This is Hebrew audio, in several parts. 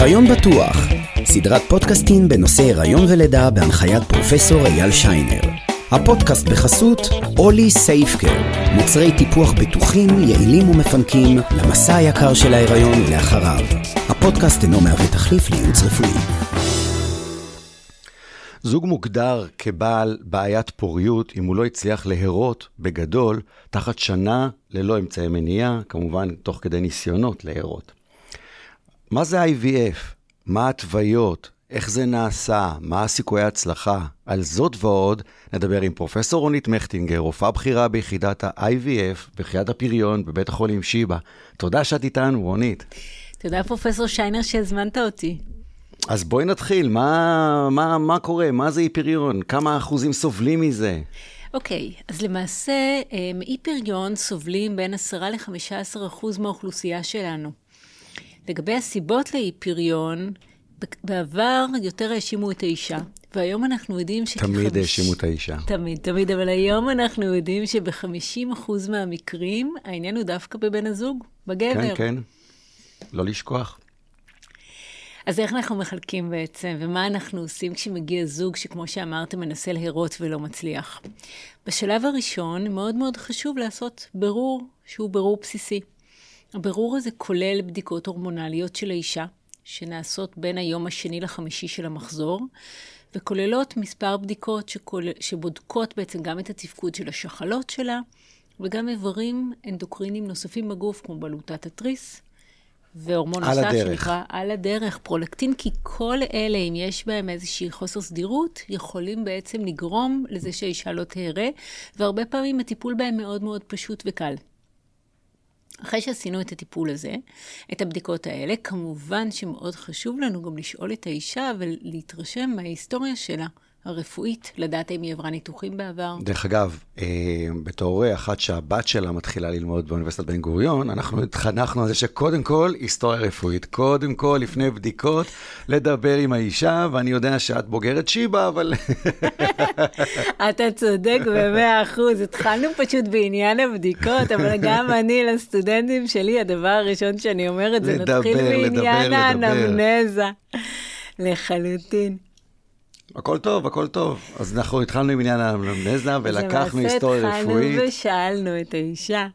הריון בטוח, סדרת פודקאסטים בנושא הריון ולידה בהנחיית פרופסור אייל שיינר. הפודקאסט בחסות אולי סייפקר, מוצרי טיפוח בטוחים, יעילים ומפנקים למסע היקר של ההיריון ולאחריו. הפודקאסט אינו מהווה תחליף לייעוץ רפואי. זוג מוגדר כבעל בעיית פוריות אם הוא לא הצליח להרות בגדול תחת שנה ללא אמצעי מניעה, כמובן תוך כדי ניסיונות להרות. מה זה IVF? מה ההתוויות? איך זה נעשה? מה הסיכויי ההצלחה? על זאת ועוד נדבר עם פרופסור רונית מכטינגר, רופאה בכירה ביחידת ה-IVF, ביחידת הפריון בבית החולים שיבא. תודה שאת איתנו, רונית. תודה, פרופסור שיינר, שהזמנת אותי. אז בואי נתחיל, מה, מה, מה קורה? מה זה אי פריון? כמה אחוזים סובלים מזה? אוקיי, okay, אז למעשה, אי פריון סובלים בין 10 ל-15 אחוז מהאוכלוסייה שלנו. לגבי הסיבות לאי פריון, בעבר יותר האשימו את האישה, והיום אנחנו יודעים ש... תמיד האשימו את האישה. תמיד, תמיד, אבל היום אנחנו יודעים שב-50% מהמקרים העניין הוא דווקא בבן הזוג, בגבר. כן, כן, לא לשכוח. אז איך אנחנו מחלקים בעצם, ומה אנחנו עושים כשמגיע זוג שכמו שאמרת, מנסה להרות ולא מצליח? בשלב הראשון, מאוד מאוד חשוב לעשות ברור שהוא ברור בסיסי. הבירור הזה כולל בדיקות הורמונליות של האישה, שנעשות בין היום השני לחמישי של המחזור, וכוללות מספר בדיקות שכול... שבודקות בעצם גם את התפקוד של השחלות שלה, וגם איברים אנדוקרינים נוספים בגוף, כמו בלוטת התריס, והורמון נוסף שנקרא על הדרך, פרולקטין, כי כל אלה, אם יש בהם איזושהי חוסר סדירות, יכולים בעצם לגרום לזה שהאישה לא תהרה, והרבה פעמים הטיפול בהם מאוד מאוד פשוט וקל. אחרי שעשינו את הטיפול הזה, את הבדיקות האלה, כמובן שמאוד חשוב לנו גם לשאול את האישה ולהתרשם מההיסטוריה שלה. הרפואית, לדעת אם היא עברה ניתוחים בעבר. דרך אגב, אה, בתור אחת שהבת שלה מתחילה ללמוד באוניברסיטת בן גוריון, אנחנו התחנכנו על זה שקודם כל, היסטוריה רפואית. קודם כל, לפני בדיקות, לדבר עם האישה, ואני יודע שאת בוגרת שיבא, אבל... אתה צודק במאה אחוז. התחלנו פשוט בעניין הבדיקות, אבל גם אני לסטודנטים שלי, הדבר הראשון שאני אומרת זה לדבר, נתחיל בעניין האנמנזה. לחלוטין. הכל טוב, הכל טוב. אז אנחנו התחלנו עם עניין האמנמנזה ולקחנו היסטוריה רפואית. למעשה התחלנו ושאלנו את האישה,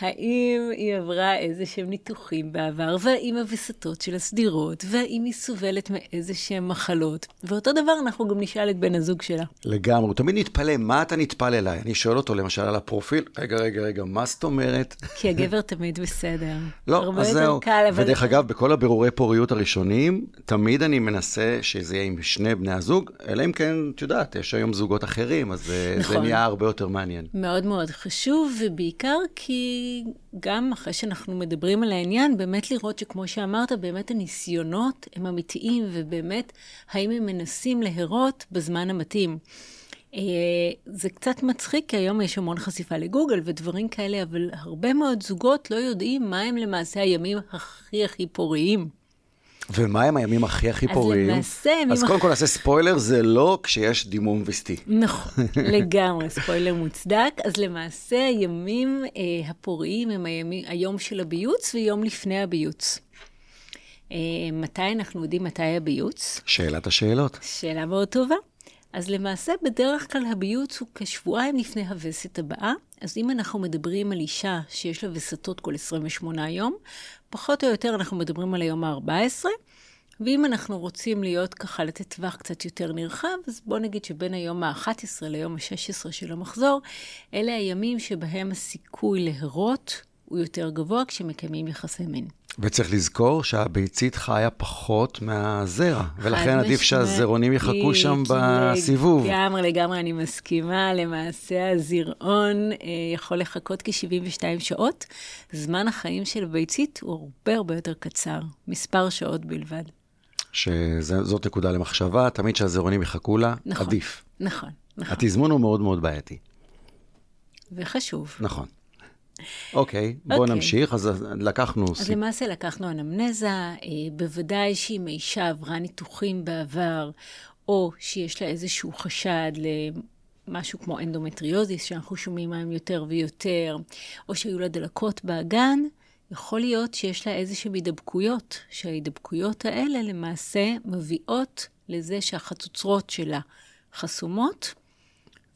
האם היא עברה איזה שהם ניתוחים בעבר, והאם הווסתות של הסדירות, והאם היא סובלת מאיזה שהם מחלות. ואותו דבר אנחנו גם נשאל את בן הזוג שלה. לגמרי, הוא תמיד נתפלא, מה אתה נטפל אליי? אני שואל אותו למשל על הפרופיל, רגע, רגע, רגע, מה זאת אומרת? כי הגבר תמיד בסדר. לא, אז זהו. קל, אבל... ודרך אגב, בכל הבירורי פוריות הראשונים, תמיד אני מנסה שזה יהיה עם שני בני הזוג, אלא אם כן, את יודעת, יש היום זוגות אחרים, אז נכון. זה נהיה הרבה יותר מעניין. מאוד מאוד חשוב, ובעיקר כי... גם אחרי שאנחנו מדברים על העניין, באמת לראות שכמו שאמרת, באמת הניסיונות הם אמיתיים, ובאמת, האם הם מנסים להרות בזמן המתאים. אה, זה קצת מצחיק, כי היום יש המון חשיפה לגוגל ודברים כאלה, אבל הרבה מאוד זוגות לא יודעים מה הם למעשה הימים הכי הכי פוריים. ומה הם הימים הכי הכי פוריים? אז למעשה... אז קודם כל נעשה ספוילר, זה לא כשיש דימום וסטי. נכון, לגמרי, ספוילר מוצדק. אז למעשה הימים אה, הפוריים הם הימים, היום של הביוץ ויום לפני הביוץ. אה, מתי אנחנו יודעים מתי הביוץ? שאלת השאלות. שאלה מאוד טובה. אז למעשה, בדרך כלל הביוץ הוא כשבועיים לפני הווסת הבאה. אז אם אנחנו מדברים על אישה שיש לה וסתות כל 28 יום, פחות או יותר אנחנו מדברים על היום ה-14. ואם אנחנו רוצים להיות ככה, לתת טווח קצת יותר נרחב, אז בואו נגיד שבין היום ה-11 ליום ה-16 של המחזור, אלה הימים שבהם הסיכוי להרות הוא יותר גבוה כשמקיימים יחסי מין. וצריך לזכור שהביצית חיה פחות מהזרע, ולכן עדיף שהזרעונים יחכו שם בסיבוב. לגמרי, לגמרי, אני מסכימה. למעשה, הזרעון אה, יכול לחכות כ-72 שעות. זמן החיים של הביצית הוא הרבה הרבה יותר קצר, מספר שעות בלבד. שזאת נקודה למחשבה, תמיד שהזרעונים יחכו לה, נכון, עדיף. נכון, נכון. התזמון הוא מאוד מאוד בעייתי. וחשוב. נכון. אוקיי, בואו okay. אוקיי. נמשיך. אז לקחנו... אז למעשה לקחנו אנמנזה, אה, בוודאי שאם האישה עברה ניתוחים בעבר, או שיש לה איזשהו חשד למשהו כמו אנדומטריוזיס, שאנחנו שומעים מהם יותר ויותר, או שהיו לה דלקות באגן, יכול להיות שיש לה איזשהן הידבקויות, שההידבקויות האלה למעשה מביאות לזה שהחצוצרות שלה חסומות,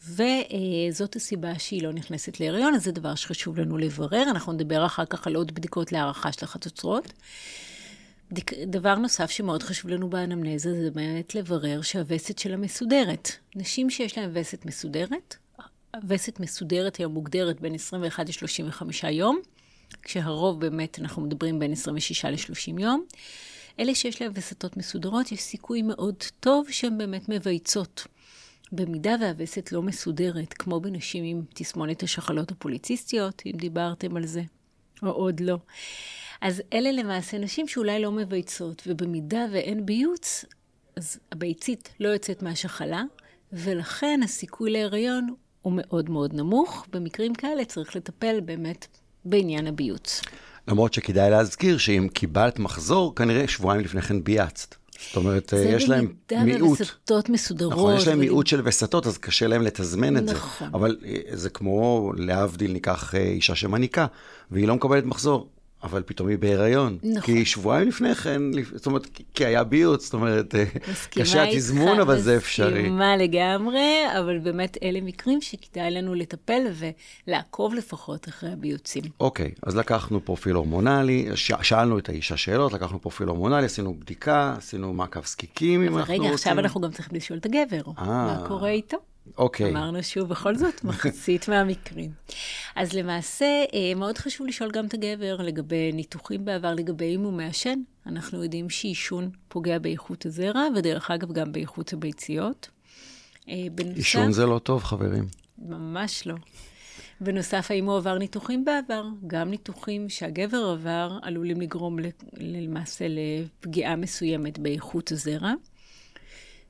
וזאת הסיבה שהיא לא נכנסת להיריון, אז זה דבר שחשוב לנו לברר. אנחנו נדבר אחר כך על עוד בדיקות להערכה של החצוצרות. דבר נוסף שמאוד חשוב לנו באנמנזה זה באמת לברר שהווסת שלה מסודרת. נשים שיש להן וסת מסודרת, וסת מסודרת היום מוגדרת בין 21 ל-35 יום, כשהרוב באמת אנחנו מדברים בין 26 ל-30 יום. אלה שיש להן וסתות מסודרות, יש סיכוי מאוד טוב שהן באמת מבייצות. במידה והווסת לא מסודרת, כמו בנשים עם תסמונת השחלות הפוליציסטיות, אם דיברתם על זה, או עוד לא. אז אלה למעשה נשים שאולי לא מבייצות, ובמידה ואין ביוץ, אז הביצית לא יוצאת מהשחלה, ולכן הסיכוי להיריון הוא מאוד מאוד נמוך. במקרים כאלה צריך לטפל באמת בעניין הביוץ. למרות שכדאי להזכיר שאם קיבלת מחזור, כנראה שבועיים לפני כן ביאצת. זאת אומרת, יש להם מיעוט. זה במידה ווסתות מסודרות. נכון, יש להם מיעוט של וסתות, אז קשה להם לתזמן את נכון. זה. אבל אה, זה כמו, להבדיל, ניקח אה, אישה שמניקה, והיא לא מקבלת מחזור. אבל פתאום היא בהיריון. נכון. כי שבועיים לפני כן, זאת אומרת, כי היה ביוץ, זאת אומרת, אה, קשה התזמון, אבל זה אפשרי. מסכימה לגמרי, אבל באמת אלה מקרים שכדאי לנו לטפל ולעקוב לפחות אחרי הביוצים. אוקיי, אז לקחנו פרופיל הורמונלי, ש... שאלנו את האישה שאלות, לקחנו פרופיל הורמונלי, עשינו בדיקה, עשינו מעקב זקיקים, אם אנחנו רגע, רוצים. עכשיו אנחנו גם צריכים לשאול את הגבר, אה. מה קורה איתו? אוקיי. אמרנו שוב, בכל זאת, מחצית מהמקרים. אז למעשה, אה, מאוד חשוב לשאול גם את הגבר לגבי ניתוחים בעבר, לגבי אם הוא מעשן. אנחנו יודעים שעישון פוגע באיכות הזרע, ודרך אגב, גם באיכות הביציות. אה, עישון זה לא טוב, חברים. ממש לא. בנוסף, האם הוא עבר ניתוחים בעבר? גם ניתוחים שהגבר עבר עלולים לגרום למעשה לפגיעה מסוימת באיכות הזרע.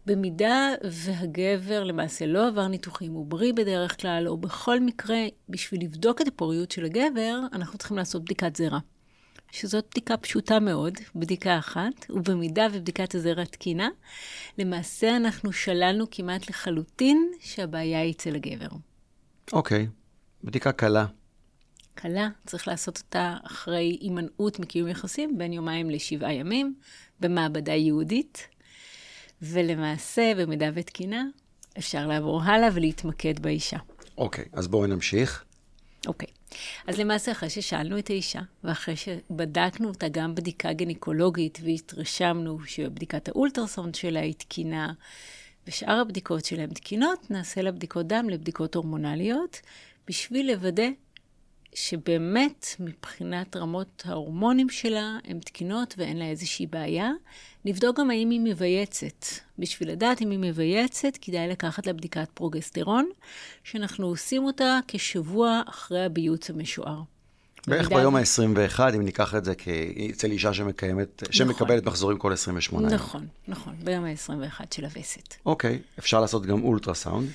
במידה והגבר למעשה לא עבר ניתוחים, הוא בריא בדרך כלל, או בכל מקרה, בשביל לבדוק את הפוריות של הגבר, אנחנו צריכים לעשות בדיקת זרע. שזאת בדיקה פשוטה מאוד, בדיקה אחת, ובמידה ובדיקת הזרע תקינה, למעשה אנחנו שללנו כמעט לחלוטין שהבעיה היא אצל הגבר. אוקיי, בדיקה קלה. קלה, צריך לעשות אותה אחרי הימנעות מקיום יחסים, בין יומיים לשבעה ימים, במעבדה ייעודית, ולמעשה, במידה ותקינה, אפשר לעבור הלאה ולהתמקד באישה. אוקיי, אז בואו נמשיך. אוקיי. אז למעשה, אחרי ששאלנו את האישה, ואחרי שבדקנו אותה גם בדיקה גינקולוגית, והתרשמנו שבדיקת האולטרסאונד שלה היא תקינה, ושאר הבדיקות שלהן תקינות, נעשה לה בדיקות דם לבדיקות הורמונליות, בשביל לוודא שבאמת מבחינת רמות ההורמונים שלה הן תקינות ואין לה איזושהי בעיה. נבדוק גם האם היא מבייצת. בשביל לדעת אם היא מבייצת, כדאי לקחת לה בדיקת פרוגסטרון, שאנחנו עושים אותה כשבוע אחרי הביוץ המשוער. בערך במידה- ביום ה-21, אם ניקח את זה אצל אישה שמקיימת, שמקבלת מחזורים כל 28 יום. נכון, נכון, ביום ה-21 של הווסת. אוקיי, אפשר לעשות גם אולטרסאונד,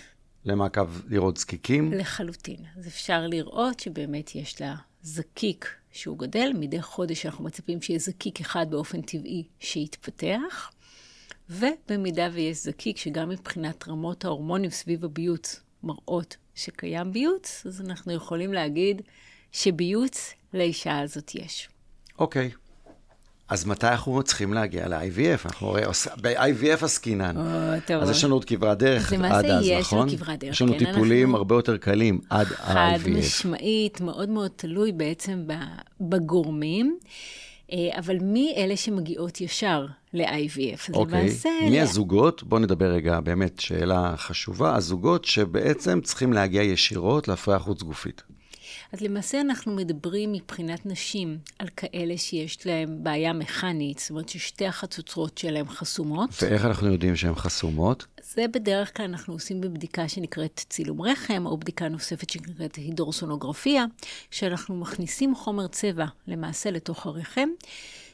למעקב לראות זקיקים. לחלוטין. אז אפשר לראות שבאמת יש לה זקיק שהוא גדל. מדי חודש אנחנו מצפים שיהיה זקיק אחד באופן טבעי שיתפתח. ובמידה ויש זקיק שגם מבחינת רמות ההורמונים סביב הביוץ מראות שקיים ביוץ, אז אנחנו יכולים להגיד שביוץ לאישה הזאת יש. אוקיי. אז מתי אנחנו צריכים להגיע ל-IVF? אנחנו הרי עוש... ב-IVF עסקינן. אז יש לנו עוד כברת דרך עד אז, נכון? יש לנו כן, טיפולים הרבה יותר קלים עד חד ה-IVF. משמעית, מאוד מאוד תלוי בעצם בגורמים. אה, אבל מי אלה שמגיעות ישר ל-IVF? אוקיי. למעשה... מי הזוגות? בואו נדבר רגע, באמת, שאלה חשובה. הזוגות שבעצם צריכים להגיע ישירות להפריה חוץ גופית. אז למעשה אנחנו מדברים מבחינת נשים על כאלה שיש להם בעיה מכנית, זאת אומרת ששתי החצוצרות שלהם חסומות. ואיך אנחנו יודעים שהן חסומות? זה בדרך כלל אנחנו עושים בבדיקה שנקראת צילום רחם, או בדיקה נוספת שנקראת הידורסונוגרפיה, שאנחנו מכניסים חומר צבע למעשה לתוך הרחם,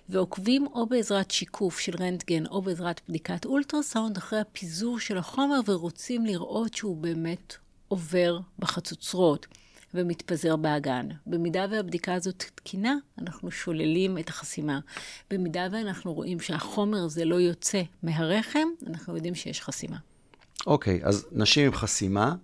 ועוקבים או בעזרת שיקוף של רנטגן או בעזרת בדיקת אולטרסאונד אחרי הפיזור של החומר, ורוצים לראות שהוא באמת עובר בחצוצרות. ומתפזר באגן. במידה והבדיקה הזאת תקינה, אנחנו שוללים את החסימה. במידה ואנחנו רואים שהחומר הזה לא יוצא מהרחם, אנחנו יודעים שיש חסימה. אוקיי, אז נשים עם חסימה,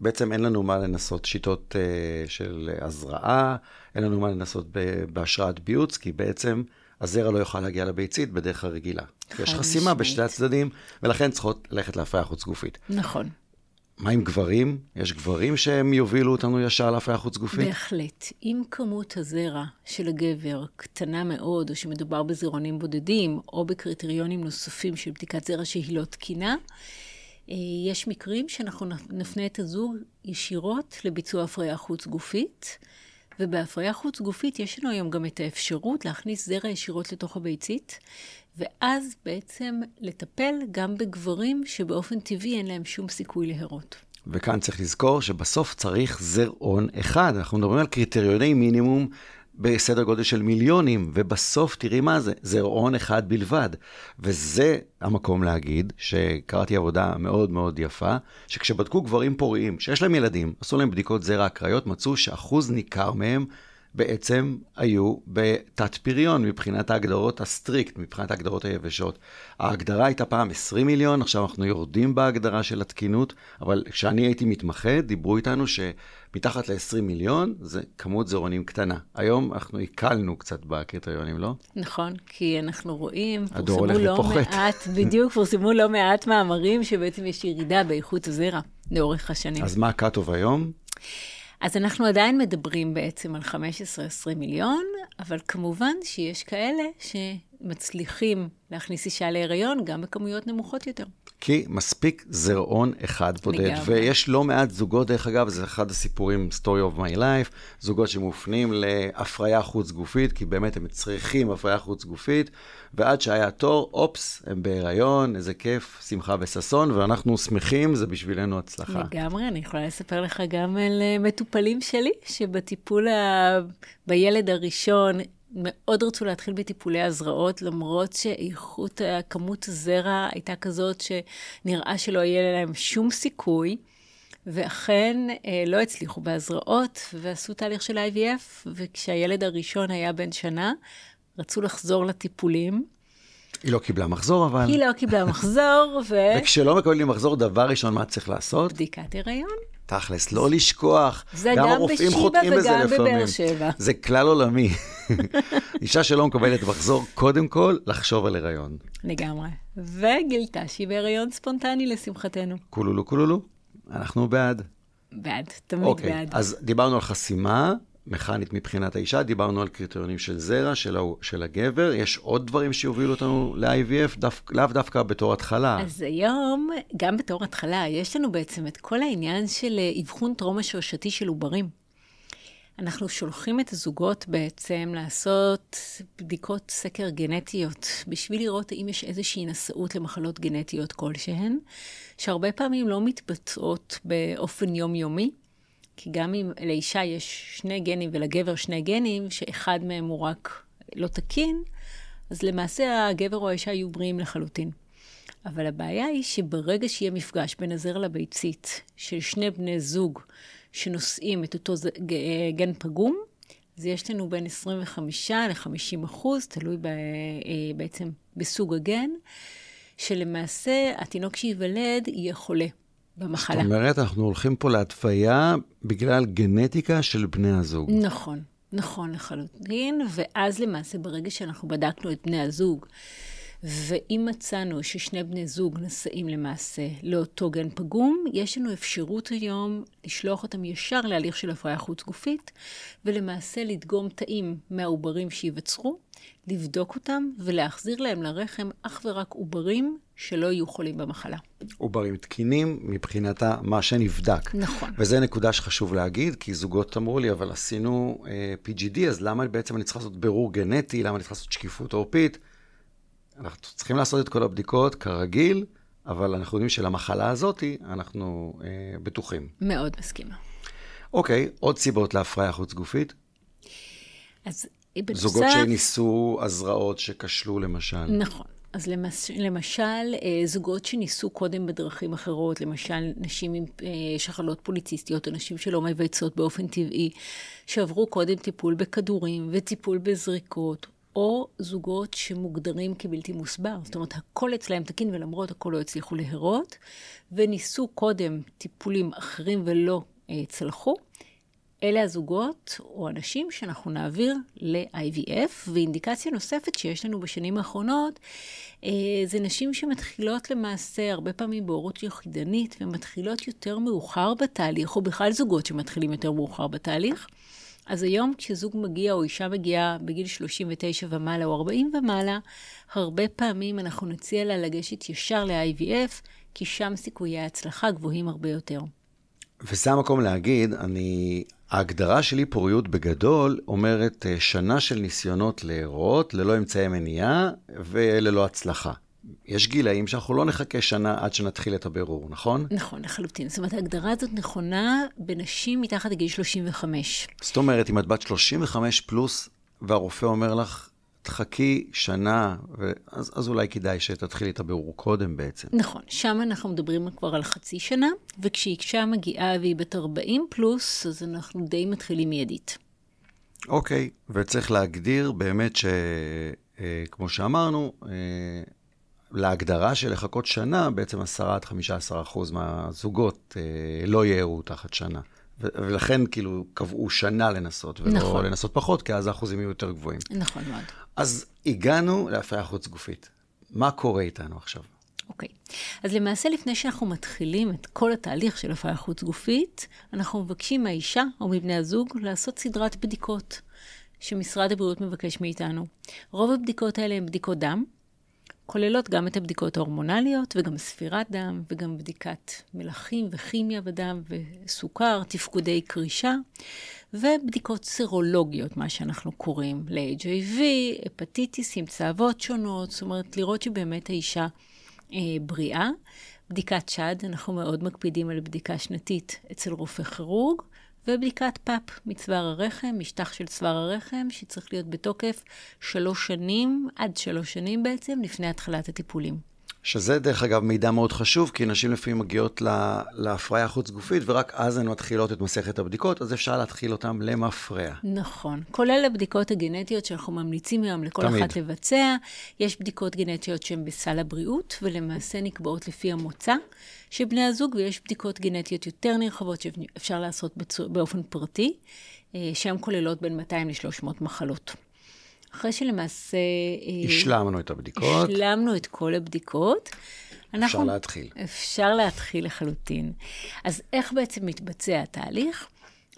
בעצם אין לנו מה לנסות שיטות uh, של הזרעה, אין לנו מה לנסות בהשראת ביוץ, כי בעצם הזרע לא יוכל להגיע לביצית בדרך הרגילה. יש חסימה בשתי הצדדים, ולכן צריכות ללכת להפריה חוץ גופית. נכון. מה עם גברים? יש גברים שהם יובילו אותנו ישר להפריה חוץ גופית? בהחלט. אם כמות הזרע של הגבר קטנה מאוד, או שמדובר בזרעונים בודדים, או בקריטריונים נוספים של בדיקת זרע שהיא לא תקינה, אה, יש מקרים שאנחנו נפנה את הזוג ישירות לביצוע הפריה חוץ גופית. ובהפריה חוץ גופית יש לנו היום גם את האפשרות להכניס זרע ישירות לתוך הביצית, ואז בעצם לטפל גם בגברים שבאופן טבעי אין להם שום סיכוי להרות. וכאן צריך לזכור שבסוף צריך זרעון אחד. אנחנו מדברים על קריטריוני מינימום בסדר גודל של מיליונים, ובסוף תראי מה זה, זרעון אחד בלבד. וזה המקום להגיד, שקראתי עבודה מאוד מאוד יפה, שכשבדקו גברים פוריים, שיש להם ילדים, עשו להם בדיקות זרע אקראיות, מצאו שאחוז ניכר מהם בעצם היו בתת פריון מבחינת ההגדרות ה strict, מבחינת ההגדרות היבשות. ההגדרה הייתה פעם 20 מיליון, עכשיו אנחנו יורדים בהגדרה של התקינות, אבל כשאני הייתי מתמחה, דיברו איתנו שמתחת ל-20 מיליון זה כמות זרעונים קטנה. היום אנחנו הקלנו קצת בקריטריונים, לא? נכון, כי אנחנו רואים, פורסמו לא ופוחת. מעט, בדיוק, פורסמו לא מעט מאמרים שבעצם יש ירידה באיכות הזרע לאורך השנים. אז מה הכתוב היום? אז אנחנו עדיין מדברים בעצם על 15-20 מיליון, אבל כמובן שיש כאלה שמצליחים להכניס אישה להיריון גם בכמויות נמוכות יותר. כי מספיק זרעון אחד בודד. לגמרי. ויש לא מעט זוגות, דרך אגב, זה אחד הסיפורים, story of my life, זוגות שמופנים להפריה חוץ גופית, כי באמת הם צריכים הפריה חוץ גופית, ועד שהיה תור, אופס, הם בהיריון, איזה כיף, שמחה וששון, ואנחנו שמחים, זה בשבילנו הצלחה. לגמרי, אני יכולה לספר לך גם על אה, מטופלים שלי, שבטיפול ה... בילד הראשון, מאוד רצו להתחיל בטיפולי הזרעות, למרות שאיכות, כמות הזרע הייתה כזאת שנראה שלא יהיה להם שום סיכוי, ואכן אה, לא הצליחו בהזרעות, ועשו תהליך של IVF, וכשהילד הראשון היה בן שנה, רצו לחזור לטיפולים. היא לא קיבלה מחזור, אבל... היא לא קיבלה מחזור, ו... וכשלא מקבלים מחזור, דבר ראשון, מה צריך לעשות? בדיקת הריון. תכלס, לא לשכוח. זה גם, גם בשיבא וגם בבאר שבע. זה כלל עולמי. אישה שלא מקבלת מחזור, קודם כל, לחשוב על הריון. לגמרי. וגילתה שהיא בהריון ספונטני, לשמחתנו. כולולו, כולולו, אנחנו בעד. בעד, תמיד okay, בעד. אז דיברנו על חסימה, מכנית מבחינת האישה, דיברנו על קריטריונים של זרע, של, של הגבר, יש עוד דברים שיובילו אותנו ל-IVF, דו, לאו דווקא בתור התחלה. אז היום, גם בתור התחלה, יש לנו בעצם את כל העניין של אה, אבחון טרום השרשתי של עוברים. אנחנו שולחים את הזוגות בעצם לעשות בדיקות סקר גנטיות, בשביל לראות אם יש איזושהי נשאות למחלות גנטיות כלשהן, שהרבה פעמים לא מתבצעות באופן יומיומי. כי גם אם לאישה יש שני גנים ולגבר שני גנים, שאחד מהם הוא רק לא תקין, אז למעשה הגבר או האישה יהיו בריאים לחלוטין. אבל הבעיה היא שברגע שיהיה מפגש בין הזרע לביצית של שני בני זוג שנושאים את אותו גן פגום, אז יש לנו בין 25 ל-50 אחוז, תלוי ב, אה, בעצם בסוג הגן, שלמעשה התינוק שייוולד יהיה חולה. במחלה. זאת אומרת, אנחנו הולכים פה להתוויה בגלל גנטיקה של בני הזוג. נכון, נכון לחלוטין, ואז למעשה ברגע שאנחנו בדקנו את בני הזוג, ואם מצאנו ששני בני זוג נשאים למעשה לאותו גן פגום, יש לנו אפשרות היום לשלוח אותם ישר להליך של הפריה חוץ גופית, ולמעשה לדגום תאים מהעוברים שייווצרו, לבדוק אותם ולהחזיר להם לרחם אך ורק עוברים שלא יהיו חולים במחלה. עוברים תקינים מבחינת מה שנבדק. נכון. וזו נקודה שחשוב להגיד, כי זוגות אמרו לי, אבל עשינו אה, PGD, אז למה בעצם אני צריך לעשות בירור גנטי, למה אני צריך לעשות שקיפות עורפית? אנחנו צריכים לעשות את כל הבדיקות כרגיל, אבל אנחנו יודעים שלמחלה הזאת אנחנו אה, בטוחים. מאוד מסכימה. אוקיי, עוד סיבות להפריה חוץ גופית? אז בנוסף... זוגות שניסו הזרעות שכשלו למשל. נכון. אז למש, למשל, אה, זוגות שניסו קודם בדרכים אחרות, למשל נשים עם אה, שחלות פוליציסטיות, או נשים שלא מבייצות באופן טבעי, שעברו קודם טיפול בכדורים וטיפול בזריקות, או זוגות שמוגדרים כבלתי מוסבר. זאת אומרת, הכל אצלהם תקין ולמרות הכל לא הצליחו להרות, וניסו קודם טיפולים אחרים ולא אה, צלחו. אלה הזוגות או אנשים שאנחנו נעביר ל-IVF, ואינדיקציה נוספת שיש לנו בשנים האחרונות, אה, זה נשים שמתחילות למעשה הרבה פעמים בהורות יחידנית, ומתחילות יותר מאוחר בתהליך, או בכלל זוגות שמתחילים יותר מאוחר בתהליך. אז היום כשזוג מגיע או אישה מגיעה בגיל 39 ומעלה או 40 ומעלה, הרבה פעמים אנחנו נציע לה לגשת ישר ל-IVF, כי שם סיכויי ההצלחה גבוהים הרבה יותר. וזה המקום להגיד, אני, ההגדרה שלי פוריות בגדול אומרת אה, שנה של ניסיונות להירות ללא אמצעי מניעה וללא הצלחה. יש גילאים שאנחנו לא נחכה שנה עד שנתחיל את הבירור, נכון? נכון, לחלוטין. זאת אומרת, ההגדרה הזאת נכונה בנשים מתחת לגיל 35. זאת אומרת, אם את בת 35 פלוס, והרופא אומר לך, תחכי שנה, ואז, אז אולי כדאי שתתחילי את הבירור קודם בעצם. נכון, שם אנחנו מדברים כבר על חצי שנה, וכשאישה מגיעה והיא בת 40 פלוס, אז אנחנו די מתחילים מיידית. אוקיי, וצריך להגדיר באמת שכמו אה, שאמרנו, אה, להגדרה של לחכות שנה, בעצם 10 עד 15 אחוז מהזוגות אה, לא יערו תחת שנה. ולכן כאילו קבעו שנה לנסות, ולא נכון. לנסות פחות, כי אז האחוזים יהיו יותר גבוהים. נכון מאוד. אז הגענו להפריה חוץ גופית. מה קורה איתנו עכשיו? אוקיי. Okay. אז למעשה, לפני שאנחנו מתחילים את כל התהליך של הפריה חוץ גופית, אנחנו מבקשים מהאישה או מבני הזוג לעשות סדרת בדיקות שמשרד הבריאות מבקש מאיתנו. רוב הבדיקות האלה הן בדיקות דם, כוללות גם את הבדיקות ההורמונליות וגם ספירת דם וגם בדיקת מלחים וכימיה בדם וסוכר, תפקודי קרישה ובדיקות סרולוגיות, מה שאנחנו קוראים ל-HIV, הפטיטיסים, צהבות שונות, זאת אומרת לראות שבאמת האישה אה, בריאה. בדיקת שד, אנחנו מאוד מקפידים על בדיקה שנתית אצל רופא כירורג. ובדיקת פאפ מצוואר הרחם, משטח של צוואר הרחם, שצריך להיות בתוקף שלוש שנים, עד שלוש שנים בעצם, לפני התחלת הטיפולים. שזה דרך אגב מידע מאוד חשוב, כי נשים לפעמים מגיעות להפריה חוץ גופית, ורק אז הן מתחילות את מסכת הבדיקות, אז אפשר להתחיל אותן למפרע. נכון. כולל הבדיקות הגנטיות שאנחנו ממליצים היום לכל תמיד. אחת לבצע. יש בדיקות גנטיות שהן בסל הבריאות, ולמעשה נקבעות לפי המוצא של בני הזוג, ויש בדיקות גנטיות יותר נרחבות שאפשר לעשות בצור, באופן פרטי, אה, שהן כוללות בין 200 ל-300 מחלות. אחרי שלמעשה... אה, השלמנו את הבדיקות. השלמנו את כל הבדיקות. אנחנו, אפשר להתחיל. אפשר להתחיל לחלוטין. אז איך בעצם מתבצע התהליך?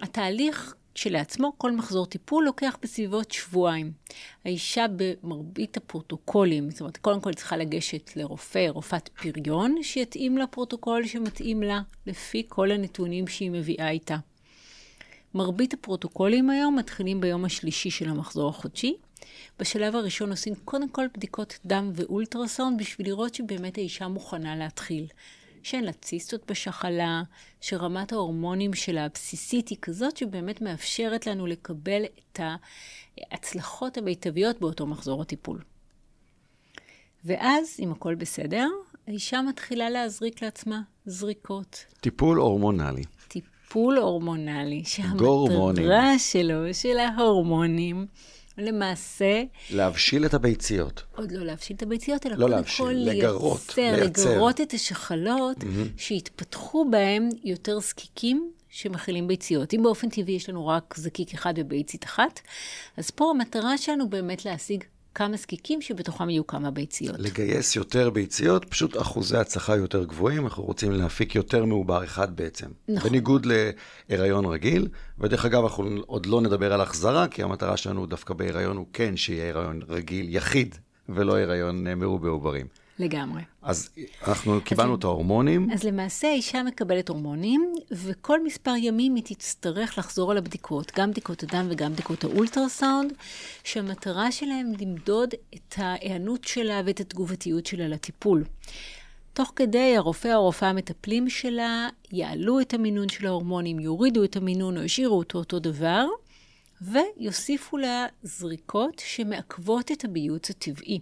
התהליך כשלעצמו, כל מחזור טיפול לוקח בסביבות שבועיים. האישה במרבית הפרוטוקולים, זאת אומרת, קודם כל צריכה לגשת לרופא, רופאת פריון, שיתאים לה פרוטוקול שמתאים לה לפי כל הנתונים שהיא מביאה איתה. מרבית הפרוטוקולים היום מתחילים ביום השלישי של המחזור החודשי. בשלב הראשון עושים קודם כל בדיקות דם ואולטרסאונד בשביל לראות שבאמת האישה מוכנה להתחיל. שאין לה ציסטות בשחלה, שרמת ההורמונים שלה הבסיסית היא כזאת שבאמת מאפשרת לנו לקבל את ההצלחות המיטביות באותו מחזור הטיפול. ואז, אם הכל בסדר, האישה מתחילה להזריק לעצמה זריקות. טיפול הורמונלי. טיפול הורמונלי, שהמטרה שלו, של ההורמונים, למעשה... להבשיל את הביציות. עוד לא להבשיל את הביציות, אלא לא קודם להבשיל, כל לגרות, לייצר, לגרות את השחלות, mm-hmm. שיתפתחו בהם יותר זקיקים שמכילים ביציות. אם באופן טבעי יש לנו רק זקיק אחד וביצית אחת, אז פה המטרה שלנו באמת להשיג כמה זקיקים שבתוכם יהיו כמה ביציות. לגייס יותר ביציות, פשוט אחוזי הצלחה יותר גבוהים, אנחנו רוצים להפיק יותר מעובר אחד בעצם. נכון. בניגוד להיריון רגיל, ודרך אגב, אנחנו עוד לא נדבר על החזרה, כי המטרה שלנו דווקא בהיריון הוא כן שיהיה הריון רגיל יחיד, ולא הריון מרובה עוברים. לגמרי. אז אנחנו קיבלנו אז, את ההורמונים. אז למעשה האישה מקבלת הורמונים, וכל מספר ימים היא תצטרך לחזור על הבדיקות, גם בדיקות הדם וגם בדיקות האולטרסאונד, שהמטרה שלהם למדוד את ההיענות שלה ואת התגובתיות שלה לטיפול. תוך כדי הרופא או הרופאה המטפלים שלה יעלו את המינון של ההורמונים, יורידו את המינון או ישאירו אותו אותו דבר, ויוסיפו לה זריקות שמעכבות את הביוץ הטבעי.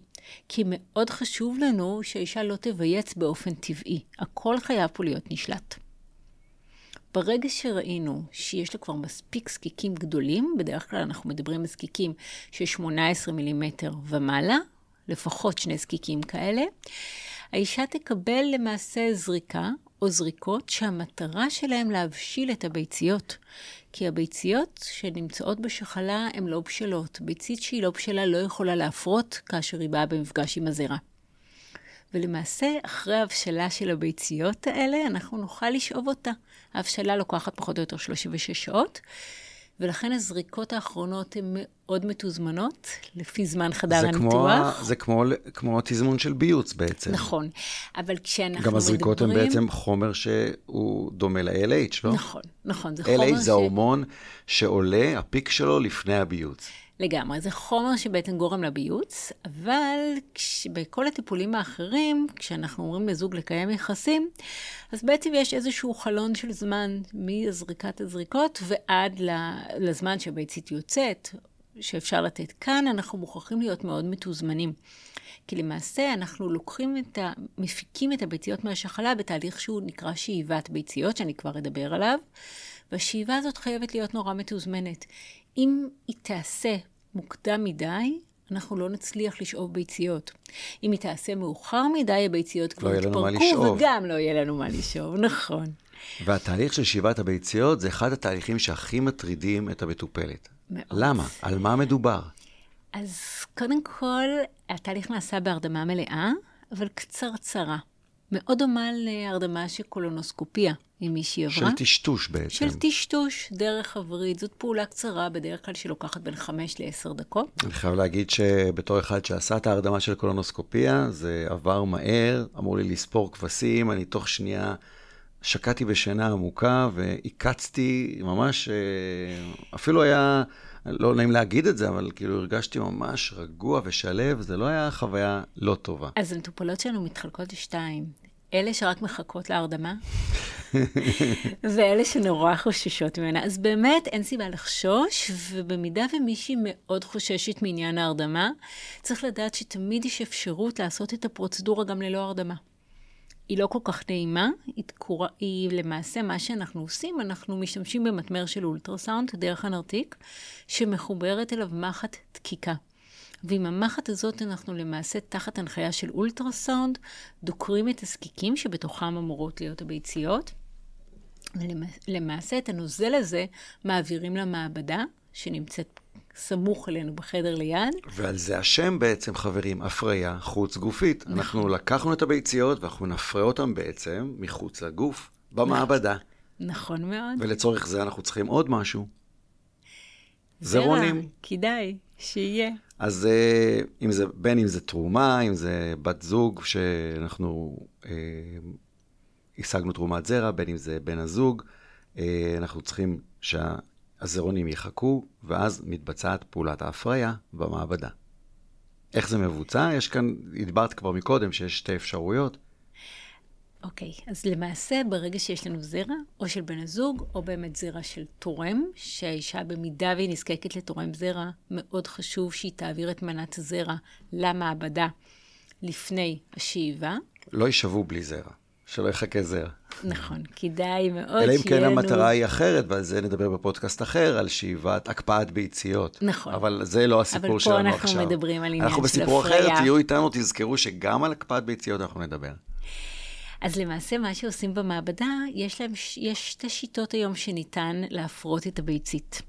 כי מאוד חשוב לנו שהאישה לא תבייץ באופן טבעי. הכל חייב פה להיות נשלט. ברגע שראינו שיש לו כבר מספיק זקיקים גדולים, בדרך כלל אנחנו מדברים על זקיקים של 18 מילימטר ומעלה, לפחות שני זקיקים כאלה, האישה תקבל למעשה זריקה או זריקות שהמטרה שלהם להבשיל את הביציות. כי הביציות שנמצאות בשחלה הן לא בשלות. ביצית שהיא לא בשלה לא יכולה להפרות כאשר היא באה במפגש עם הזרע. ולמעשה, אחרי ההבשלה של הביציות האלה, אנחנו נוכל לשאוב אותה. ההבשלה לוקחת פחות או יותר 36 שעות, ולכן הזריקות האחרונות הן מאוד מתוזמנות, לפי זמן חדר זה הניתוח. כמו, זה כמו, כמו תזמון של ביוץ בעצם. נכון, אבל כשאנחנו מדברים... גם הזריקות הן בעצם חומר שהוא דומה ל-LH, לא? נכון, נכון, זה חומר LH ש... זה ההורמון שעולה, הפיק שלו לפני הביוץ. לגמרי, זה חומר שבעצם גורם לביוץ, אבל כש... בכל הטיפולים האחרים, כשאנחנו אומרים לזוג לקיים יחסים, אז בעצם יש איזשהו חלון של זמן מזריקת הזריקות ועד לזמן שהביצית יוצאת, שאפשר לתת. כאן אנחנו מוכרחים להיות מאוד מתוזמנים. כי למעשה אנחנו לוקחים את ה... מפיקים את הביציות מהשחלה בתהליך שהוא נקרא שאיבת ביציות, שאני כבר אדבר עליו, והשאיבה הזאת חייבת להיות נורא מתוזמנת. אם היא תעשה מוקדם מדי, אנחנו לא נצליח לשאוב ביציות. אם היא תעשה מאוחר מדי, הביציות כבר יתפרקו, לא וגם לא יהיה לנו מה לשאוב, נכון. והתהליך של שאיבת הביציות זה אחד התהליכים שהכי מטרידים את המטופלת. מאוד. למה? על מה מדובר? אז קודם כל, התהליך נעשה בהרדמה מלאה, אבל קצרצרה. מאוד דומה להרדמה של קולונוסקופיה, אם מישהי עברה. של טשטוש בעצם. של טשטוש דרך הווריד. זאת פעולה קצרה, בדרך כלל שלוקחת בין 5 ל-10 דקות. אני חייב להגיד שבתור אחד שעשה את ההרדמה של קולונוסקופיה, זה עבר מהר, אמרו לי לספור כבשים, אני תוך שנייה שקעתי בשינה עמוקה והקצתי ממש, אה, אפילו היה, לא נעים להגיד את זה, אבל כאילו הרגשתי ממש רגוע ושלב, זה לא היה חוויה לא טובה. אז המטופלות שלנו מתחלקות לשתיים. אלה שרק מחכות להרדמה, ואלה שנורא חוששות ממנה. אז באמת אין סיבה לחשוש, ובמידה ומישהי מאוד חוששת מעניין ההרדמה, צריך לדעת שתמיד יש אפשרות לעשות את הפרוצדורה גם ללא הרדמה. היא לא כל כך נעימה, היא, תקורה, היא למעשה מה שאנחנו עושים, אנחנו משתמשים במטמר של אולטרסאונד דרך הנרתיק, שמחוברת אליו מחט דקיקה. ועם המחט הזאת אנחנו למעשה תחת הנחיה של אולטרסאונד, דוקרים את הזקיקים שבתוכם אמורות להיות הביציות, ולמעשה את הנוזל הזה מעבירים למעבדה, שנמצאת סמוך אלינו בחדר ליד. ועל זה השם בעצם, חברים, הפריה חוץ גופית. נכון. אנחנו לקחנו את הביציות ואנחנו נפרה אותן בעצם מחוץ לגוף, במעבדה. נכון מאוד. ולצורך זה אנחנו צריכים עוד משהו. זרעונים. כדאי שיהיה. אז אה, אם זה, בין אם זה תרומה, אם זה בת זוג שאנחנו אה, השגנו תרומת זרע, בין אם זה בן הזוג, אה, אנחנו צריכים שהזרעונים יחכו, ואז מתבצעת פעולת ההפריה במעבדה. איך זה מבוצע? יש כאן, הדברת כבר מקודם שיש שתי אפשרויות. אוקיי, okay, אז למעשה ברגע שיש לנו זרע, או של בן הזוג, או באמת זרע של תורם, שהאישה במידה והיא נזקקת לתורם זרע, מאוד חשוב שהיא תעביר את מנת הזרע למעבדה לפני השאיבה. לא יישבו בלי זרע, שלא יחכה זרע. נכון, כדאי מאוד שיהיה לנו... אלא אם כן המטרה היא אחרת, ועל זה נדבר בפודקאסט אחר, על שאיבת, הקפאת ביציות. נכון. אבל זה לא הסיפור שלנו עכשיו. אבל פה אנחנו מדברים על עניין של הפריה. אנחנו בסיפור אחר, תהיו איתנו, תזכרו שגם על הקפאת ביציות אנחנו נדבר. אז למעשה מה שעושים במעבדה, יש להם, יש שתי שיטות היום שניתן להפרות את הביצית.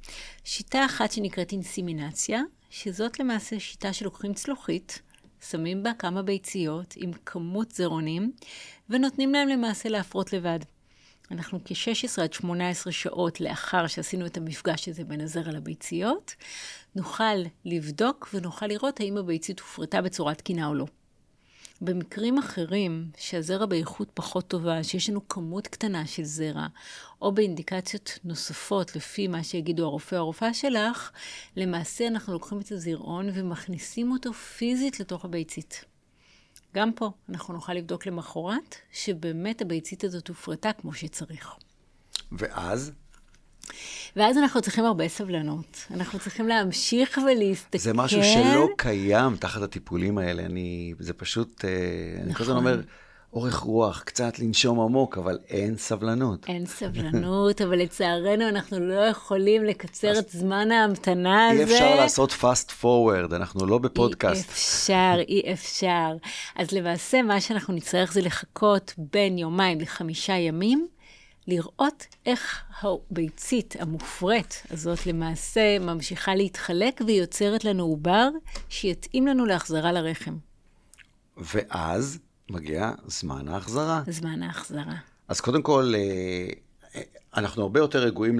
שיטה אחת שנקראת אינסימינציה, שזאת למעשה שיטה שלוקחים צלוחית, שמים בה כמה ביציות עם כמות זרעונים, ונותנים להם למעשה להפרות לבד. אנחנו כ-16 עד 18 שעות לאחר שעשינו את המפגש הזה בין הזרע לביציות, נוכל לבדוק ונוכל לראות האם הביצית הופרטה בצורה תקינה או לא. במקרים אחרים, שהזרע באיכות פחות טובה, שיש לנו כמות קטנה של זרע, או באינדיקציות נוספות, לפי מה שיגידו הרופא או הרופאה שלך, למעשה אנחנו לוקחים את הזרעון ומכניסים אותו פיזית לתוך הביצית. גם פה אנחנו נוכל לבדוק למחרת, שבאמת הביצית הזאת הופרטה כמו שצריך. ואז? ואז אנחנו צריכים הרבה סבלנות. אנחנו צריכים להמשיך ולהסתכל. זה משהו שלא קיים תחת הטיפולים האלה. אני, זה פשוט, נכון. אני כל הזמן נכון. אומר, אורך רוח, קצת לנשום עמוק, אבל אין סבלנות. אין סבלנות, אבל לצערנו אנחנו לא יכולים לקצר את זמן ההמתנה הזה. אי אפשר לעשות fast forward, אנחנו לא בפודקאסט. אי אפשר, אי אפשר. אז למעשה, מה שאנחנו נצטרך זה לחכות בין יומיים לחמישה ימים, לראות איך הביצית המופרית הזאת למעשה ממשיכה להתחלק ויוצרת לנו עובר שיתאים לנו להחזרה לרחם. ואז מגיע זמן ההחזרה. זמן ההחזרה. אז קודם כל, אה, אנחנו הרבה יותר רגועים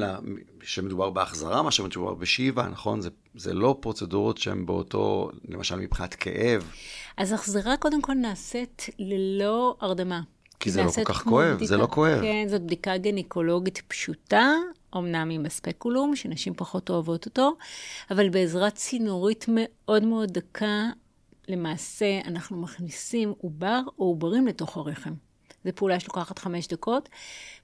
שמדובר בהחזרה מאשר מדובר בשאיבה, נכון? זה, זה לא פרוצדורות שהן באותו, למשל מבחינת כאב. אז החזרה קודם כל נעשית ללא הרדמה. כי זה לא כל כך כואב, בדיקה, זה לא כואב. כן, זאת בדיקה גניקולוגית פשוטה, אמנם עם הספקולום, שנשים פחות אוהבות אותו, אבל בעזרת צינורית מאוד מאוד דקה, למעשה אנחנו מכניסים עובר או עוברים לתוך הרחם. זו פעולה שלוקחת חמש דקות.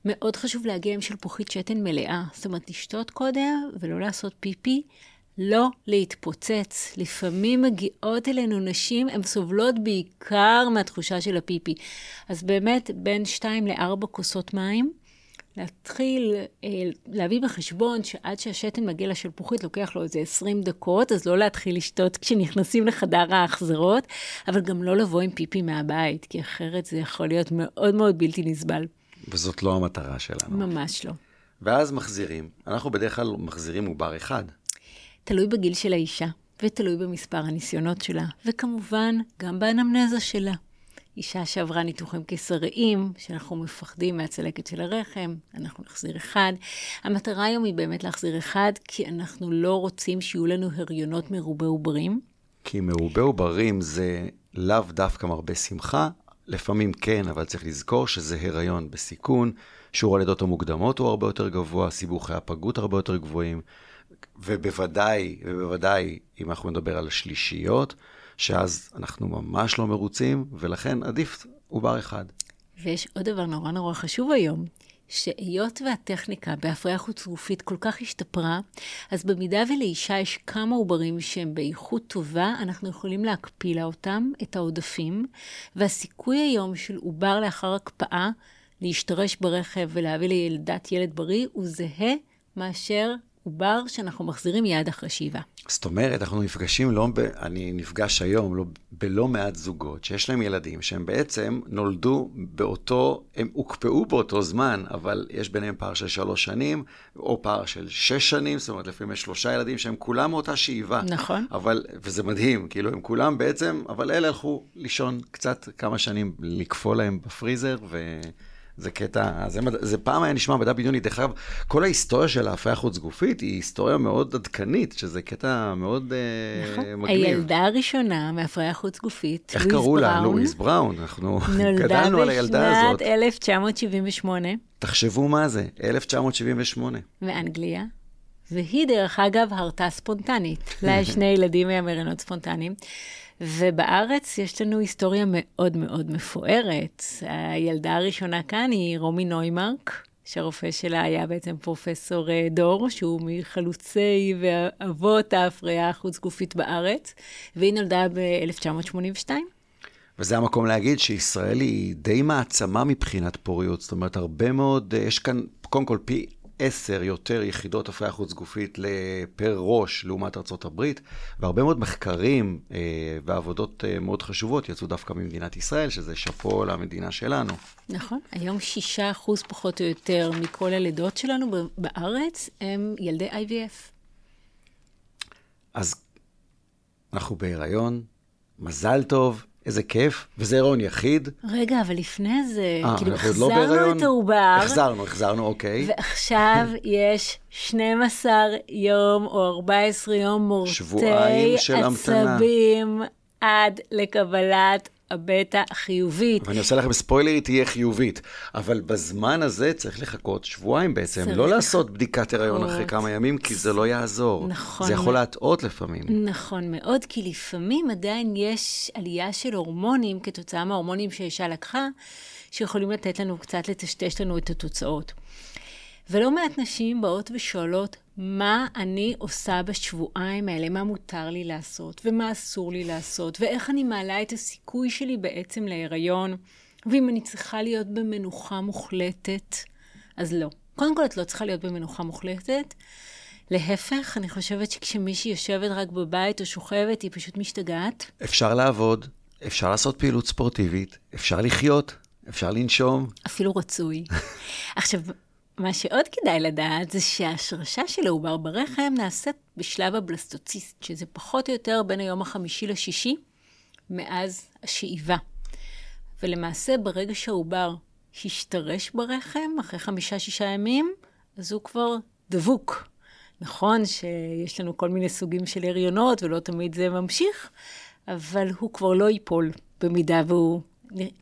מאוד חשוב להגיע עם שלפוחית שתן מלאה. זאת אומרת, לשתות קודם ולא לעשות פיפי. לא להתפוצץ. לפעמים מגיעות אלינו נשים, הן סובלות בעיקר מהתחושה של הפיפי. אז באמת, בין שתיים לארבע כוסות מים, להתחיל אה, להביא בחשבון שעד שהשתן מגיע לשלפוחית לוקח לו איזה 20 דקות, אז לא להתחיל לשתות כשנכנסים לחדר ההחזרות, אבל גם לא לבוא עם פיפי מהבית, כי אחרת זה יכול להיות מאוד מאוד בלתי נסבל. וזאת לא המטרה שלנו. ממש לא. ואז מחזירים. אנחנו בדרך כלל מחזירים עובר אחד. תלוי בגיל של האישה, ותלוי במספר הניסיונות שלה, וכמובן, גם באנמנזה שלה. אישה שעברה ניתוחים קיסריים, שאנחנו מפחדים מהצלקת של הרחם, אנחנו נחזיר אחד. המטרה היום היא באמת להחזיר אחד, כי אנחנו לא רוצים שיהיו לנו הריונות מרובי עוברים. כי מרובי עוברים זה לאו דווקא מרבה שמחה, לפעמים כן, אבל צריך לזכור שזה הריון בסיכון, שיעור הלידות המוקדמות הוא הרבה יותר גבוה, סיבוכי הפגות הרבה יותר גבוהים, ובוודאי, ובוודאי, אם אנחנו נדבר על שלישיות, שאז אנחנו ממש לא מרוצים, ולכן עדיף עובר אחד. ויש עוד דבר נורא נורא חשוב היום, שהיות והטכניקה בהפריה חוץ גופית כל כך השתפרה, אז במידה ולאישה יש כמה עוברים שהם באיכות טובה, אנחנו יכולים להקפיא לה אותם, את העודפים, והסיכוי היום של עובר לאחר הקפאה להשתרש ברכב ולהביא לילדת ילד בריא הוא זהה מאשר עובר שאנחנו מחזירים מיד אחרי שאיבה. זאת אומרת, אנחנו נפגשים, לא, ב, אני נפגש היום לא, בלא מעט זוגות שיש להם ילדים שהם בעצם נולדו באותו, הם הוקפאו באותו זמן, אבל יש ביניהם פער של שלוש שנים, או פער של שש שנים, זאת אומרת, לפעמים יש שלושה ילדים שהם כולם מאותה שאיבה. נכון. אבל, וזה מדהים, כאילו, הם כולם בעצם, אבל אלה הלכו לישון קצת כמה שנים, לקפוא להם בפריזר, ו... זה קטע, זה, זה פעם היה נשמע מדע בדיוני. דרך אגב, כל ההיסטוריה של ההפריה חוץ גופית היא היסטוריה מאוד עדכנית, שזה קטע מאוד uh, נכון. מגניב. הילדה הראשונה מהפריה חוץ גופית, איך קראו לה? לואיז בראון. אנחנו גדלנו על הילדה הזאת. נולדה בשנת 1978. תחשבו מה זה, 1978. מאנגליה. והיא, דרך אגב, הרתה ספונטנית. לה יש שני ילדים מהמרינות ספונטניים. ובארץ יש לנו היסטוריה מאוד מאוד מפוארת. הילדה הראשונה כאן היא רומי נוימרק, שהרופא שלה היה בעצם פרופסור אה, דור, שהוא מחלוצי ואבות ההפריה החוץ-גופית בארץ, והיא נולדה ב-1982. וזה המקום להגיד שישראל היא די מעצמה מבחינת פוריות, זאת אומרת, הרבה מאוד, אה, יש כאן, קודם כל, פי עשר יותר יחידות הפריה חוץ גופית פר ראש לעומת ארה"ב, והרבה מאוד מחקרים אה, ועבודות אה, מאוד חשובות יצאו דווקא ממדינת ישראל, שזה שאפו למדינה שלנו. נכון, היום שישה אחוז פחות או יותר מכל הלידות שלנו בארץ הם ילדי IVF. אז אנחנו בהיריון, מזל טוב, איזה כיף, וזה הריון יחיד. רגע, אבל לפני זה, 아, אה, כאילו החזרנו לא את העובר. החזרנו, החזרנו, אוקיי. ועכשיו יש 12 יום או 14 יום מורטי עצבים עד לקבלת הבטא חיובית. ואני עושה לכם ספוילר, היא תהיה חיובית. אבל בזמן הזה צריך לחכות שבועיים בעצם. לא לעשות בדיקת הריון אחרי כמה ימים, כי זה לא יעזור. נכון. זה יכול להטעות לפעמים. נכון מאוד, כי לפעמים עדיין יש עלייה של הורמונים, כתוצאה מההורמונים שאישה לקחה, שיכולים לתת לנו קצת לטשטש לנו את התוצאות. ולא מעט נשים באות ושואלות, מה אני עושה בשבועיים האלה, מה מותר לי לעשות, ומה אסור לי לעשות, ואיך אני מעלה את הסיכוי שלי בעצם להיריון, ואם אני צריכה להיות במנוחה מוחלטת, אז לא. קודם כל, את לא צריכה להיות במנוחה מוחלטת. להפך, אני חושבת שכשמישהי יושבת רק בבית או שוכבת, היא פשוט משתגעת. אפשר לעבוד, אפשר לעשות פעילות ספורטיבית, אפשר לחיות, אפשר לנשום. אפילו רצוי. עכשיו, מה שעוד כדאי לדעת זה שההשרשה של העובר ברחם נעשית בשלב הבלסטוציסט, שזה פחות או יותר בין היום החמישי לשישי, מאז השאיבה. ולמעשה, ברגע שהעובר השתרש ברחם, אחרי חמישה-שישה ימים, אז הוא כבר דבוק. נכון שיש לנו כל מיני סוגים של הריונות, ולא תמיד זה ממשיך, אבל הוא כבר לא ייפול במידה והוא,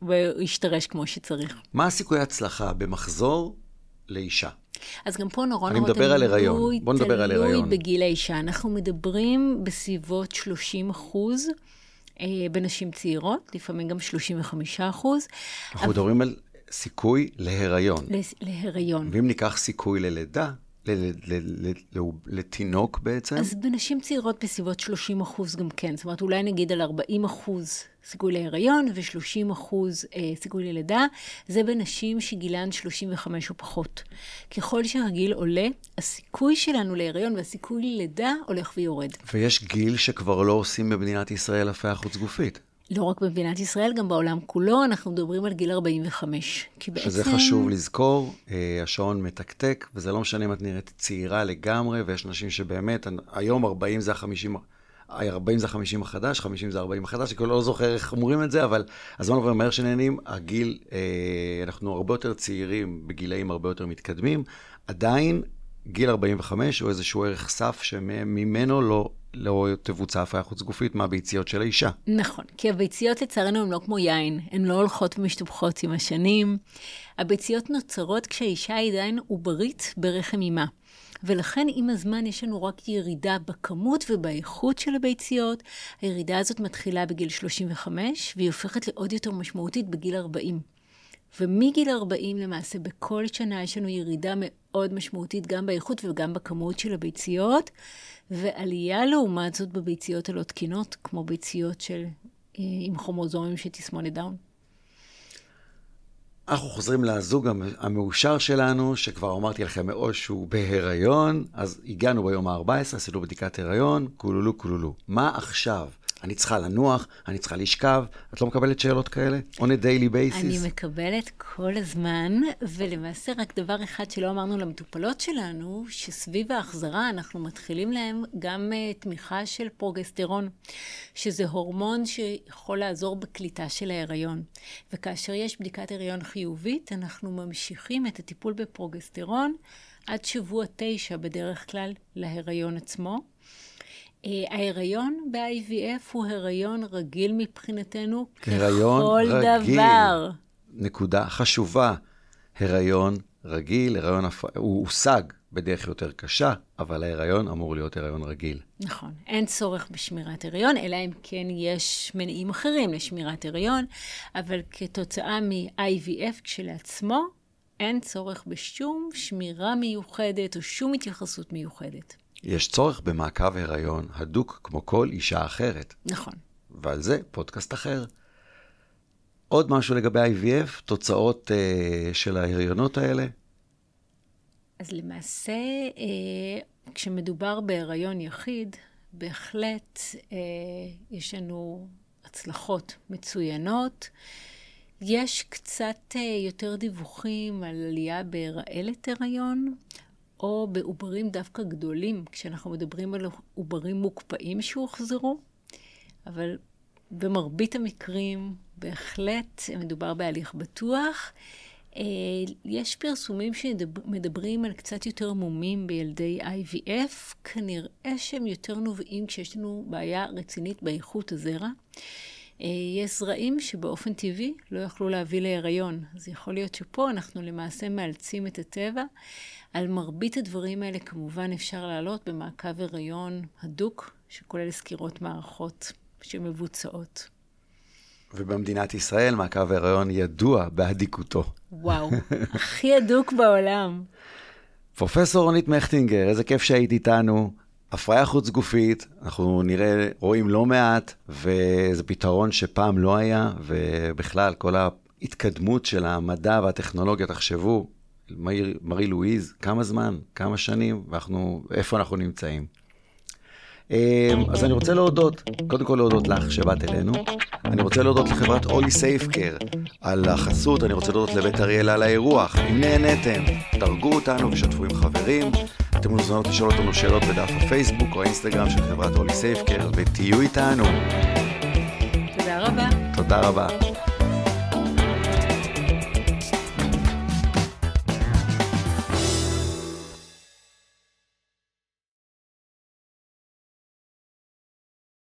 והוא ישתרש כמו שצריך. מה הסיכוי ההצלחה במחזור לאישה? אז גם פה נורא נורא מדבר על הריון. בוא נדבר על תלוי הריון. בגיל האישה. אנחנו מדברים בסביבות 30 אחוז אה, בנשים צעירות, לפעמים גם 35 אחוז, אנחנו מדברים על סיכוי להיריון. לס- להיריון. ואם ניקח סיכוי ללידה, לתינוק בעצם, אז בנשים צעירות בסביבות 30 אחוז גם כן. זאת אומרת, אולי נגיד על 40 אחוז סיכוי להיריון ו-30 אחוז אה, סיכוי ללידה. זה בנשים שגילן 35 או פחות. ככל שהגיל עולה, הסיכוי שלנו להיריון והסיכוי ללידה הולך ויורד. ויש גיל שכבר לא עושים במדינת ישראל הפריה חוץ גופית. לא רק במדינת ישראל, גם בעולם כולו, אנחנו מדברים על גיל 45. כי בעצם... שזה חשוב לזכור, אה, השעון מתקתק, וזה לא משנה אם את נראית צעירה לגמרי, ויש נשים שבאמת, היום 40 זה ה-50, 40 זה ה-50 החדש, 50 זה ה-40 החדש, אני לא זוכר איך אומרים את זה, אבל הזמן עובר מהר שנהנים, הגיל, אה, אנחנו הרבה יותר צעירים, בגילאים הרבה יותר מתקדמים, עדיין גיל 45 הוא איזשהו ערך סף שממנו לא, לא תבוצע הפריה חוץ גופית מהביציות של האישה. נכון, כי הביציות לצערנו הן לא כמו יין, הן לא הולכות ומשתפחות עם השנים. הביציות נוצרות כשהאישה היא עדיין עוברית ברחם אימה. ולכן עם הזמן יש לנו רק ירידה בכמות ובאיכות של הביציות. הירידה הזאת מתחילה בגיל 35, והיא הופכת לעוד יותר משמעותית בגיל 40. ומגיל 40 למעשה בכל שנה יש לנו ירידה מאוד משמעותית גם באיכות וגם בכמות של הביציות, ועלייה לעומת זאת בביציות הלא תקינות, כמו ביציות של, אה, עם כרומוזומים של תסמונת דאון. אנחנו חוזרים לזוג המ- המאושר שלנו, שכבר אמרתי לכם מאוד שהוא בהיריון, אז הגענו ביום ה-14, עשינו בדיקת הריון, כולולו כולולו. מה עכשיו? אני צריכה לנוח, אני צריכה לשכב, את לא מקבלת שאלות כאלה? on a daily basis? אני מקבלת כל הזמן, ולמעשה רק דבר אחד שלא אמרנו למטופלות שלנו, שסביב ההחזרה אנחנו מתחילים להם גם uh, תמיכה של פרוגסטרון, שזה הורמון שיכול לעזור בקליטה של ההיריון. וכאשר יש בדיקת הריון חיובית, אנחנו ממשיכים את הטיפול בפרוגסטרון עד שבוע תשע בדרך כלל להיריון עצמו. Uh, ההיריון ב-IVF הוא הריון רגיל מבחינתנו, הריון ככל רגיל. דבר. נקודה חשובה, הריון רגיל, הריון הפ... הוא הושג בדרך יותר קשה, אבל ההיריון אמור להיות הריון רגיל. נכון, אין צורך בשמירת הריון, אלא אם כן יש מניעים אחרים לשמירת הריון, אבל כתוצאה מ-IVF כשלעצמו, אין צורך בשום שמירה מיוחדת או שום התייחסות מיוחדת. יש צורך במעקב הריון הדוק כמו כל אישה אחרת, נכון. ועל זה פודקאסט אחר. עוד משהו לגבי IVF, תוצאות uh, של ההריונות האלה. אז למעשה, אה, כשמדובר בהיריון יחיד, בהחלט אה, יש לנו הצלחות מצוינות. יש קצת אה, יותר דיווחים על עלייה בהירעלת הריון, או בעוברים דווקא גדולים, כשאנחנו מדברים על עוברים מוקפאים שהוחזרו, אבל במרבית המקרים בהחלט מדובר בהליך בטוח. אה, יש פרסומים שמדברים על קצת יותר מומים בילדי IVF, כנראה שהם יותר נובעים כשיש לנו בעיה רצינית באיכות הזרע. אה, יש זרעים שבאופן טבעי לא יכלו להביא להיריון, אז יכול להיות שפה אנחנו למעשה מאלצים את הטבע. על מרבית הדברים האלה כמובן אפשר לעלות במעקב הריון הדוק, שכולל סקירות מערכות שמבוצעות. ובמדינת ישראל מעקב ההיריון ידוע באדיקותו. וואו, הכי הדוק בעולם. פרופסור רונית מכטינגר, איזה כיף שהיית איתנו. הפריה חוץ גופית, אנחנו נראה, רואים לא מעט, וזה פתרון שפעם לא היה, ובכלל, כל ההתקדמות של המדע והטכנולוגיה, תחשבו, מארי לואיז, כמה זמן, כמה שנים, ואנחנו, איפה אנחנו נמצאים. אמ, אז אני רוצה להודות, קודם כל להודות לך שבאת אלינו. אני רוצה להודות לחברת אולי סייפקר על החסות, אני רוצה להודות לבית אריאלה על האירוח. אם נהניתם, דרגו אותנו ושתפו עם חברים. אתם מוזמנות לשאול אותנו שאלות בדף הפייסבוק או האינסטגרם של חברת אולי סייפקר, ותהיו איתנו. תודה רבה. תודה רבה.